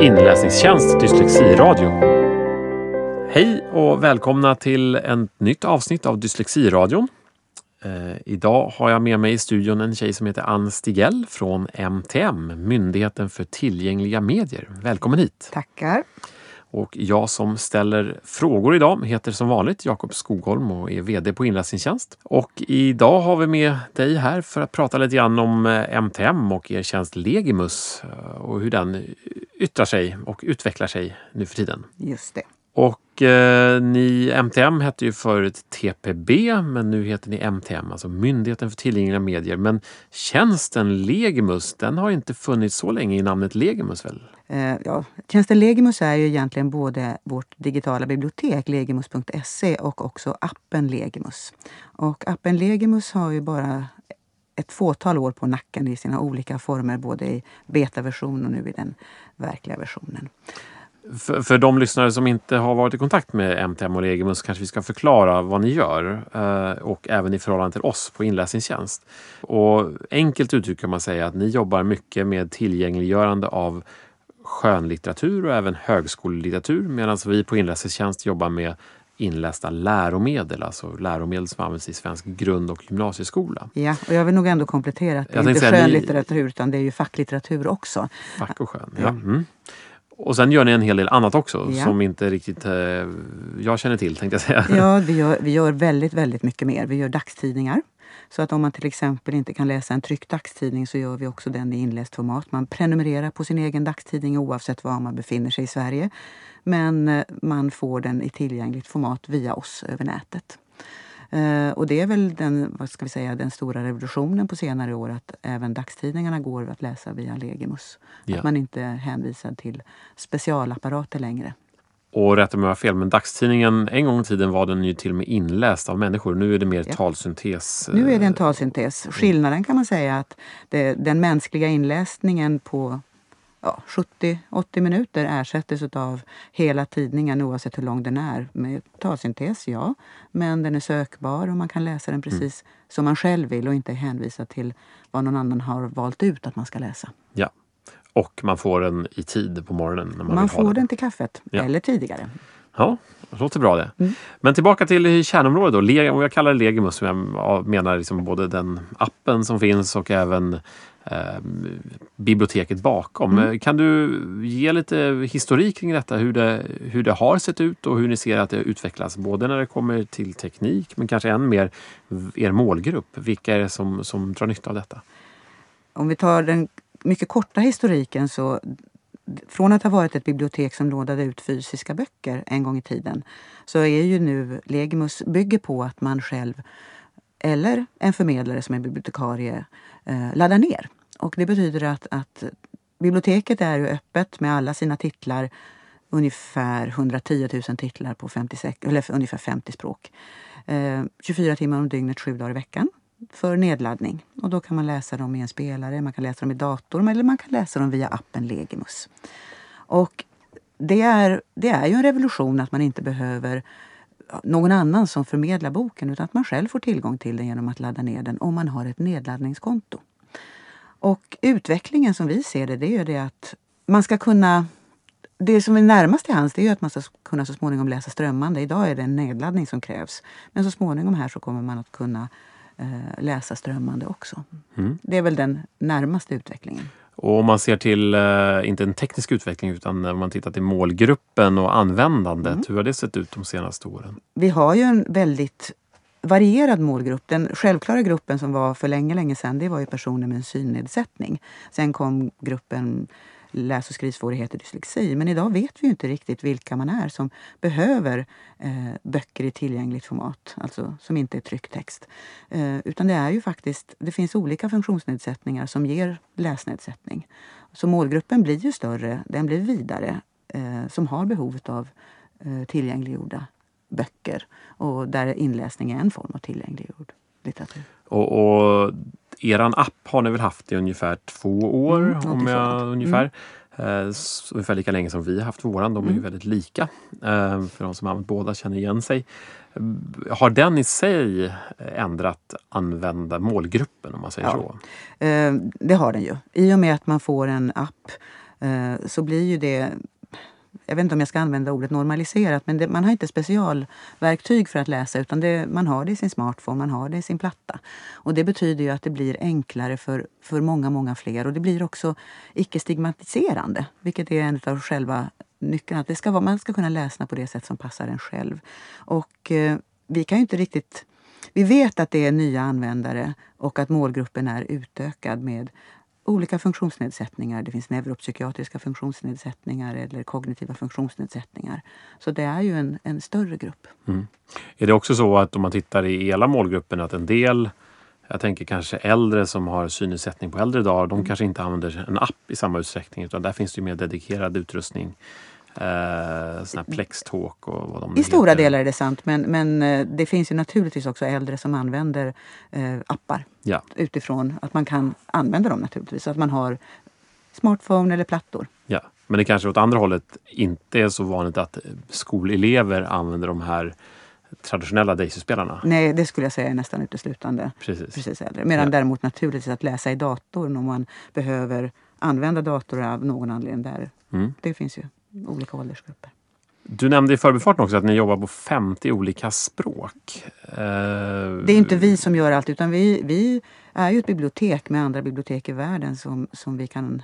Inläsningstjänst Dyslexiradio. Hej och välkomna till ett nytt avsnitt av Dyslexiradion. Eh, idag har jag med mig i studion en tjej som heter Ann Stigell från MTM, Myndigheten för tillgängliga medier. Välkommen hit! Tackar! Och jag som ställer frågor idag heter som vanligt Jakob Skogholm och är VD på Inläsningstjänst. Och idag har vi med dig här för att prata lite grann om MTM och er tjänst Legimus eh, och hur den yttrar sig och utvecklar sig nu för tiden. Just det. Och eh, ni, MTM hette ju förut TPB men nu heter ni MTM, alltså Myndigheten för tillgängliga medier. Men tjänsten Legimus, den har inte funnits så länge i namnet Legimus väl? Eh, ja, tjänsten Legimus är ju egentligen både vårt digitala bibliotek, legimus.se, och också appen Legimus. Och appen Legimus har ju bara ett fåtal år på nacken i sina olika former, både i betaversion och nu i den verkliga versionen. För, för de lyssnare som inte har varit i kontakt med MTM och Legimus kanske vi ska förklara vad ni gör eh, och även i förhållande till oss på inläsningstjänst. Och enkelt uttryckt kan man säga att ni jobbar mycket med tillgängliggörande av skönlitteratur och även högskolelitteratur medan vi på inläsningstjänst jobbar med inlästa läromedel, alltså läromedel som används i svensk grund och gymnasieskola. Ja, och jag vill nog ändå komplettera att det är inte skönlitteratur ni... utan det är ju facklitteratur också. Fack och skön, ja. Mm. Och sen gör ni en hel del annat också ja. som inte riktigt eh, jag känner till tänkte jag säga. Ja, vi gör, vi gör väldigt, väldigt mycket mer. Vi gör dagstidningar. Så att om man till exempel inte kan läsa en tryckt dagstidning så gör vi också den i inläst format. Man prenumererar på sin egen dagstidning oavsett var man befinner sig i Sverige. Men eh, man får den i tillgängligt format via oss över nätet. Uh, och det är väl den, vad ska vi säga, den stora revolutionen på senare år att även dagstidningarna går att läsa via Legimus. Ja. Att man inte är hänvisad till specialapparater längre. Och rätta mig om jag har fel, men dagstidningen en gång i tiden var den ju till och med inläst av människor. Nu är det mer ja. talsyntes. Nu är det en eh, talsyntes. Skillnaden kan man säga att det, den mänskliga inläsningen på ja, 70-80 minuter ersättes av hela tidningen oavsett hur lång den är. Med talsyntes, ja. Men den är sökbar och man kan läsa den precis mm. som man själv vill och inte är hänvisad till vad någon annan har valt ut att man ska läsa. Ja. Och man får den i tid på morgonen. När man man får den. den till kaffet, ja. eller tidigare. Ja, det låter bra det. Mm. Men tillbaka till kärnområdet då. jag kallar det Legimus som jag menar liksom både den appen som finns och även eh, biblioteket bakom. Mm. Kan du ge lite historik kring detta? Hur det, hur det har sett ut och hur ni ser att det utvecklas? Både när det kommer till teknik men kanske än mer er målgrupp. Vilka är det som, som drar nytta av detta? Om vi tar den mycket korta historiken så från att ha varit ett bibliotek som lånade ut fysiska böcker en gång i tiden så är ju nu Legimus bygger på att man själv eller en förmedlare som är bibliotekarie eh, laddar ner. Och det betyder att, att biblioteket är ju öppet med alla sina titlar ungefär 110 000 titlar på 56, eller ungefär 50 språk. Eh, 24 timmar om dygnet, sju dagar i veckan för nedladdning. Och då kan man läsa dem i en spelare, man kan läsa dem i datorn eller man kan läsa dem via appen Legimus. Och det är, det är ju en revolution att man inte behöver någon annan som förmedlar boken utan att man själv får tillgång till den genom att ladda ner den om man har ett nedladdningskonto. Och utvecklingen som vi ser det, det är ju det att man ska kunna det som är närmast till hands det är att man ska kunna så småningom läsa strömmande. Idag är det en nedladdning som krävs. Men så småningom här så kommer man att kunna eh, läsa strömmande också. Mm. Det är väl den närmaste utvecklingen. Och om man ser till, eh, inte en teknisk utveckling, utan om man tittar till målgruppen och användandet. Mm. Hur har det sett ut de senaste åren? Vi har ju en väldigt varierad målgrupp. Den självklara gruppen som var för länge, länge sedan, det var ju personer med en synnedsättning. Sen kom gruppen läs och skrivsvårigheter, dyslexi. Men idag vet vi inte riktigt vilka man är som behöver eh, böcker i tillgängligt format, alltså som inte är trycktext. Eh, utan det är ju faktiskt, det finns olika funktionsnedsättningar som ger läsnedsättning. Så målgruppen blir ju större, den blir vidare, eh, som har behovet av eh, tillgängliggjorda böcker och där inläsning är en form av tillgängliggjord litteratur. Och, och eran app har ni väl haft i ungefär två år? Mm, om jag, ungefär. Mm. Eh, ungefär lika länge som vi har haft våran. De är ju mm. väldigt lika. Eh, för de som har använt båda känner igen sig. Har den i sig ändrat använda målgruppen om man säger ja. så? Eh, det har den ju. I och med att man får en app eh, så blir ju det jag vet inte om jag ska använda ordet normaliserat, men det, man har inte specialverktyg för att läsa utan det, man har det i sin smartphone, man har det i sin platta. Och det betyder ju att det blir enklare för, för många, många fler och det blir också icke-stigmatiserande, vilket är en av själva nyckeln. Att det ska vara, man ska kunna läsa på det sätt som passar en själv. Och eh, vi kan ju inte riktigt... Vi vet att det är nya användare och att målgruppen är utökad med olika funktionsnedsättningar. Det finns neuropsykiatriska funktionsnedsättningar eller kognitiva funktionsnedsättningar. Så det är ju en, en större grupp. Mm. Är det också så att om man tittar i hela målgruppen att en del jag tänker kanske äldre som har synnedsättning på äldre dagar, de mm. kanske inte använder en app i samma utsträckning utan där finns det mer dedikerad utrustning eh, sån här Plextalk och vad de I heter. stora delar är det sant men, men eh, det finns ju naturligtvis också äldre som använder eh, appar ja. utifrån att man kan använda dem naturligtvis. Att man har smartphone eller plattor. Ja, men det kanske åt andra hållet inte är så vanligt att skolelever använder de här traditionella Daisy-spelarna? Nej, det skulle jag säga är nästan uteslutande precis. precis äldre. Medan ja. däremot naturligtvis att läsa i datorn om man behöver använda dator av någon anledning där. Mm. Det finns ju olika åldersgrupper. Du nämnde i förbifarten också att ni jobbar på 50 olika språk. Eh, det är inte vi som gör allt utan vi, vi är ju ett bibliotek med andra bibliotek i världen som, som vi kan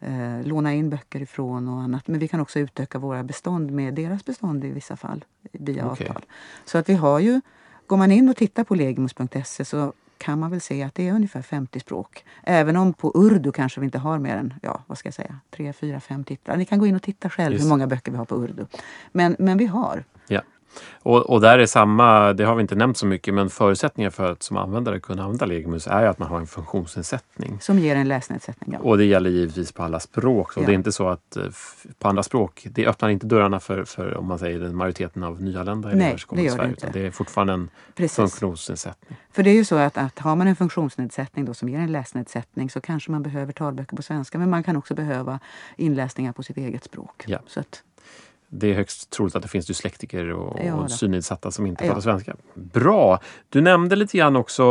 eh, låna in böcker ifrån och annat. Men vi kan också utöka våra bestånd med deras bestånd i vissa fall via okay. avtal. Så att vi har ju, går man in och tittar på legimus.se så kan man väl se att det är ungefär 50 språk. Även om på urdu kanske vi inte har mer än, ja vad ska jag säga, tre, fyra, fem titlar. Ni kan gå in och titta själv Just. hur många böcker vi har på urdu. Men, men vi har. Och, och där är samma, det har vi inte nämnt så mycket, men förutsättningar för att som användare kunna använda Legimus är att man har en funktionsnedsättning. Som ger en läsnedsättning. Ja. Och det gäller givetvis på alla språk. Så ja. Det är inte så att eh, på andra språk, det öppnar inte dörrarna för, för om man säger den majoriteten av nyanlända som kommer till Sverige. Det, det är fortfarande en Precis. funktionsnedsättning. För det är ju så att, att har man en funktionsnedsättning då, som ger en läsnedsättning så kanske man behöver talböcker på svenska men man kan också behöva inläsningar på sitt eget språk. Ja. Så att, det är högst troligt att det finns dyslektiker och, ja, och synnedsatta som inte ja. pratar svenska. Bra! Du nämnde lite grann också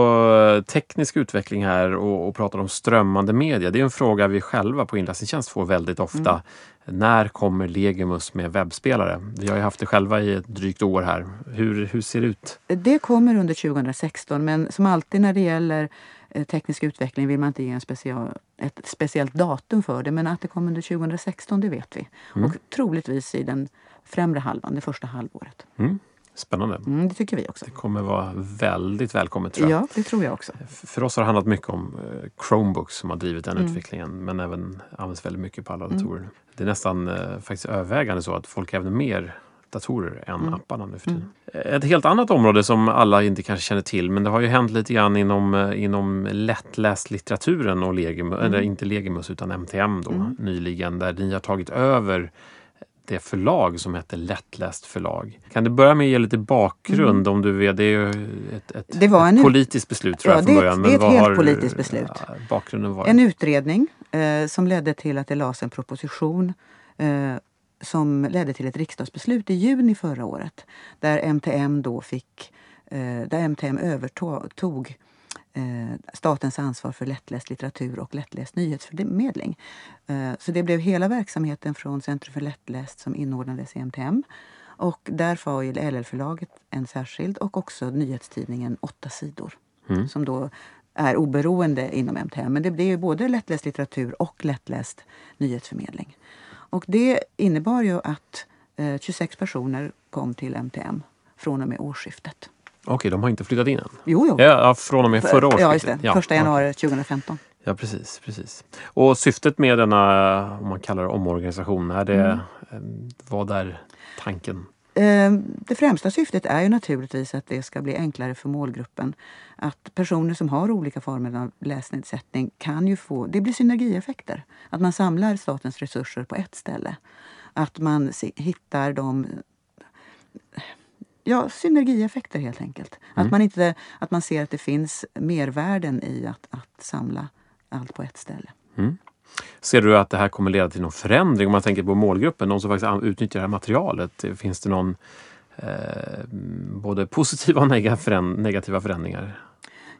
eh, teknisk utveckling här och, och pratade om strömmande media. Det är en fråga vi själva på inläsningstjänst får väldigt ofta. Mm. När kommer Legimus med webbspelare? Vi har ju haft det själva i ett drygt år här. Hur, hur ser det ut? Det kommer under 2016 men som alltid när det gäller eh, teknisk utveckling vill man inte ge en special, ett speciellt datum för det men att det kommer under 2016 det vet vi. Mm. Och troligtvis i den främre halvan, det första halvåret. Mm. Spännande. Mm, det tycker vi också. Det kommer vara väldigt välkommet tror jag. Ja, det tror jag också. För oss har det handlat mycket om eh, Chromebooks som har drivit den mm. utvecklingen men även används väldigt mycket på alla mm. datorer. Det är nästan eh, faktiskt övervägande så att folk även mer datorer än mm. apparna nu för tiden. Mm. Ett helt annat område som alla inte kanske känner till men det har ju hänt lite grann inom, eh, inom lättläst litteraturen och Legimus, mm. eller inte Legimus utan MTM då mm. nyligen där ni har tagit över det förlag som hette Lättläst förlag. Kan du börja med att ge lite bakgrund mm. om du vet, det är ju ett, ett, det var ett en, politiskt beslut tror ja, jag från början. Det är ett helt har, politiskt beslut. Ja, bakgrunden var en utredning eh, som ledde till att det lades en proposition eh, som ledde till ett riksdagsbeslut i juni förra året där MTM då fick, eh, där MTM övertog eh, statens ansvar för lättläst litteratur och lättläst nyhetsförmedling. Eh, så det blev hela verksamheten från Centrum för lättläst som inordnades i MTM. Och där var LL-förlaget en särskild och också nyhetstidningen Åtta sidor. Mm. Som då är oberoende inom MTM. Men det blir ju både lättläst litteratur och lättläst nyhetsförmedling. Och det innebar ju att eh, 26 personer kom till MTM från och med årsskiftet. Okej, de har inte flyttat in än? Jo, jo. Ja, från och med förra årsskiftet? Ja, just det. Ja, Första januari 2015. Ja, precis, precis. Och syftet med denna, om man kallar det omorganisation, är det, mm. Eh, vad är tanken? Ehm, det främsta syftet är ju naturligtvis att det ska bli enklare för målgruppen. Att personer som har olika former av läsnedsättning kan ju få, det blir synergieffekter. Att man samlar statens resurser på ett ställe. Att man hittar de ja, synergieffekter helt enkelt. Mm. Att, man inte, att man ser att det finns mervärden i att, att samla allt på ett ställe. Mm. Ser du att det här kommer leda till någon förändring om man tänker på målgruppen, de som faktiskt utnyttjar det här materialet? Eh, finns det någon eh, både positiva och negativa förändringar?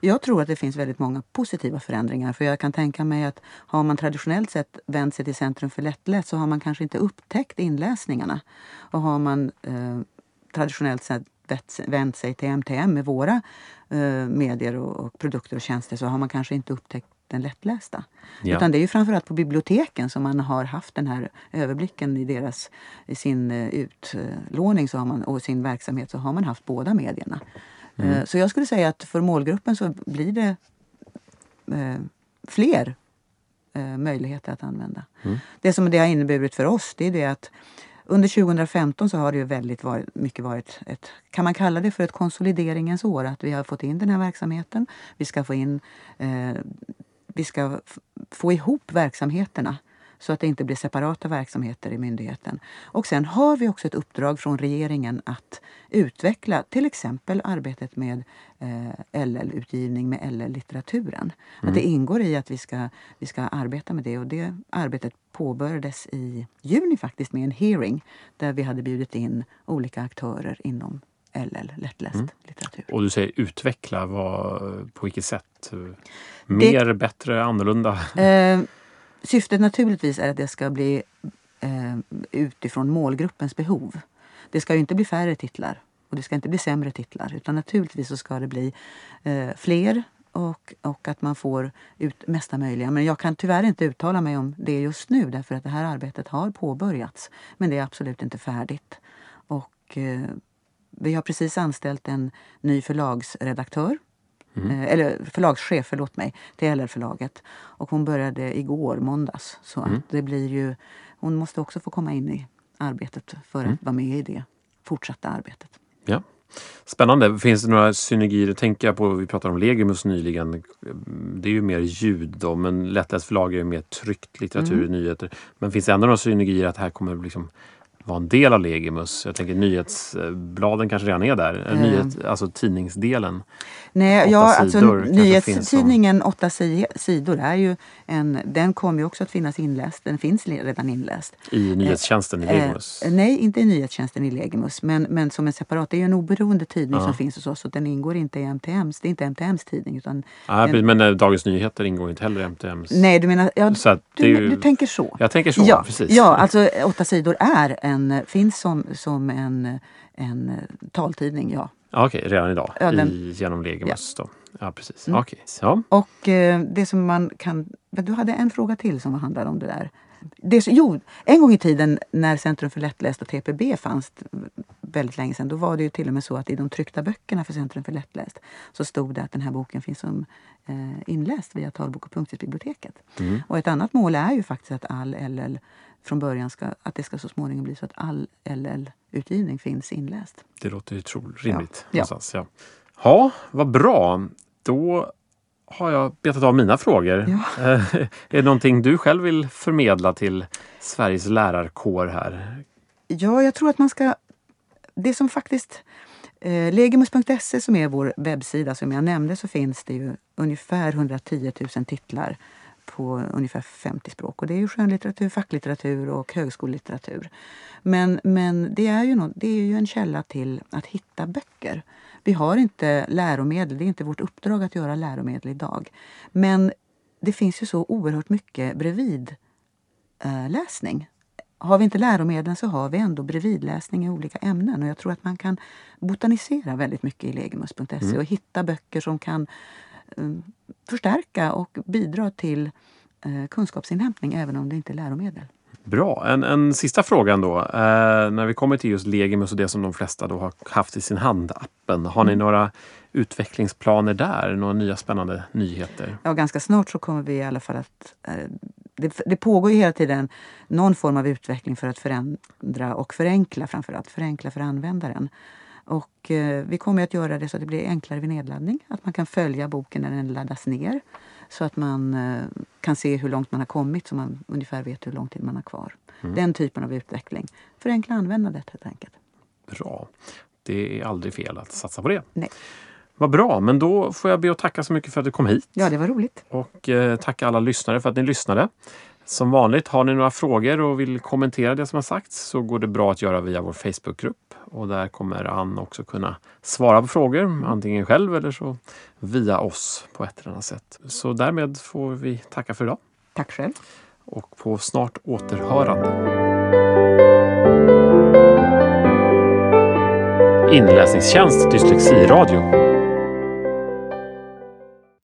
Jag tror att det finns väldigt många positiva förändringar. För jag kan tänka mig att har man traditionellt sett vänt sig till Centrum för lättläst så har man kanske inte upptäckt inläsningarna. Och har man eh, traditionellt sett vänt sig till MTM med våra eh, medier och, och, produkter och tjänster så har man kanske inte upptäckt den lättlästa. Ja. Utan det är ju framförallt på biblioteken som man har haft den här överblicken i, deras, i sin uh, utlåning så har man, och sin verksamhet så har man haft båda medierna. Mm. Uh, så jag skulle säga att för målgruppen så blir det uh, fler möjligheter att använda. Mm. Det som det har inneburit för oss det är det att under 2015 så har det ju väldigt varit, mycket varit ett, kan man kalla det för ett konsolideringens år? Att vi har fått in den här verksamheten. Vi ska få in eh, vi ska få ihop verksamheterna så att det inte blir separata verksamheter i myndigheten. Och sen har vi också ett uppdrag från regeringen att utveckla till exempel arbetet med eh, LL-utgivning med LL-litteraturen. Mm. Att det ingår i att vi ska, vi ska arbeta med det och det arbetet påbörjades i juni faktiskt med en hearing där vi hade bjudit in olika aktörer inom LL, lättläst mm. litteratur. Och du säger utveckla, vad, på vilket sätt? Mer, det, bättre, annorlunda? Eh, syftet naturligtvis är att det ska bli eh, utifrån målgruppens behov. Det ska ju inte bli färre titlar och det ska inte bli sämre titlar utan naturligtvis så ska det bli eh, fler och, och att man får ut mesta möjliga. Men jag kan tyvärr inte uttala mig om det just nu därför att det här arbetet har påbörjats. Men det är absolut inte färdigt. Och eh, vi har precis anställt en ny förlagsredaktör. Mm. Eh, eller förlagschef, förlåt mig, till LR-förlaget. Och hon började igår, måndags. Så mm. att det blir ju, hon måste också få komma in i arbetet för mm. att vara med i det fortsatta arbetet. Ja. Spännande. Finns det några synergier? Tänker jag på, vi pratade om Legimus nyligen. Det är ju mer ljud då, men Lättläst förlag är mer tryckt litteratur mm. nyheter. Men finns det ändå några synergier att här kommer liksom vara en del av Legimus? Jag tänker nyhetsbladen kanske redan är där, mm. Nyhet, alltså tidningsdelen. Nej, ja, alltså nyhetstidningen åtta sidor är ju en, den kommer ju också att finnas inläst. Den finns redan inläst. I nyhetstjänsten i eh, Legimus? Eh, nej, inte i nyhetstjänsten i Legimus, men, men som en separat. Det är en oberoende tidning ja. som finns hos oss och den ingår inte i MTMs. Det är inte MTMs tidning. Utan ah, den, men eh, Dagens Nyheter ingår inte heller i MTMs? Nej, du menar, ja, du, ju, du, tänker så? Jag tänker så, ja, precis. Ja, alltså åtta sidor är en, finns som, som en, en taltidning, ja. Okej, okay, redan idag ja, den, i, genom Legimus ja. Ja, precis. Mm. Okay. Ja. Och eh, det som man kan... Du hade en fråga till som handlade om det där. Det, jo, en gång i tiden när Centrum för lättläst och TPB fanns väldigt länge sedan, då var det ju till och med så att i de tryckta böckerna för Centrum för lättläst så stod det att den här boken finns som eh, inläst via Talbok och punktskriftsbiblioteket. Mm. Och ett annat mål är ju faktiskt att all LL från början ska, att det ska så småningom bli så att all LL-utgivning finns inläst. Det låter ju rimligt. Ja. Ja. ja. Ja, vad bra. Då har jag betat av mina frågor. Ja. är det någonting du själv vill förmedla till Sveriges lärarkår här? Ja, jag tror att man ska... Det som faktiskt... Eh, Legimus.se som är vår webbsida som jag nämnde så finns det ju ungefär 110 000 titlar på ungefär 50 språk. Och det är ju skönlitteratur, facklitteratur och högskolelitteratur. Men, men det, är ju något, det är ju en källa till att hitta böcker. Vi har inte läromedel, det är inte vårt uppdrag att göra läromedel idag. Men det finns ju så oerhört mycket bredvidläsning. Eh, har vi inte läromedlen så har vi ändå bredvidläsning i olika ämnen. Och jag tror att man kan botanisera väldigt mycket i legimus.se mm. och hitta böcker som kan um, förstärka och bidra till uh, kunskapsinhämtning även om det inte är läromedel. Bra. En, en sista fråga då. Eh, när vi kommer till just Legimus och det som de flesta då har haft i sin hand, appen. Har ni mm. några utvecklingsplaner där? Några nya spännande nyheter? Ja, ganska snart så kommer vi i alla fall att... Eh, det, det, pågår ju hela tiden någon form av utveckling för att förändra och förenkla framförallt. Förenkla för användaren. Och eh, vi kommer att göra det så att det blir enklare vid nedladdning. Att man kan följa boken när den laddas ner. Så att man eh, kan se hur långt man har kommit så man ungefär vet hur lång tid man har kvar. Mm. Den typen av utveckling. Förenkla användandet helt enkelt. Bra. Det är aldrig fel att satsa på det. Nej. Vad bra, men då får jag be att tacka så mycket för att du kom hit. Ja, det var roligt. Och eh, tacka alla lyssnare för att ni lyssnade. Som vanligt, har ni några frågor och vill kommentera det som har sagts så går det bra att göra via vår Facebookgrupp. Och där kommer Ann också kunna svara på frågor, antingen själv eller så via oss på ett eller annat sätt. Så därmed får vi tacka för idag. Tack själv. Och på snart återhörande. Inläsningstjänst Dyslexiradio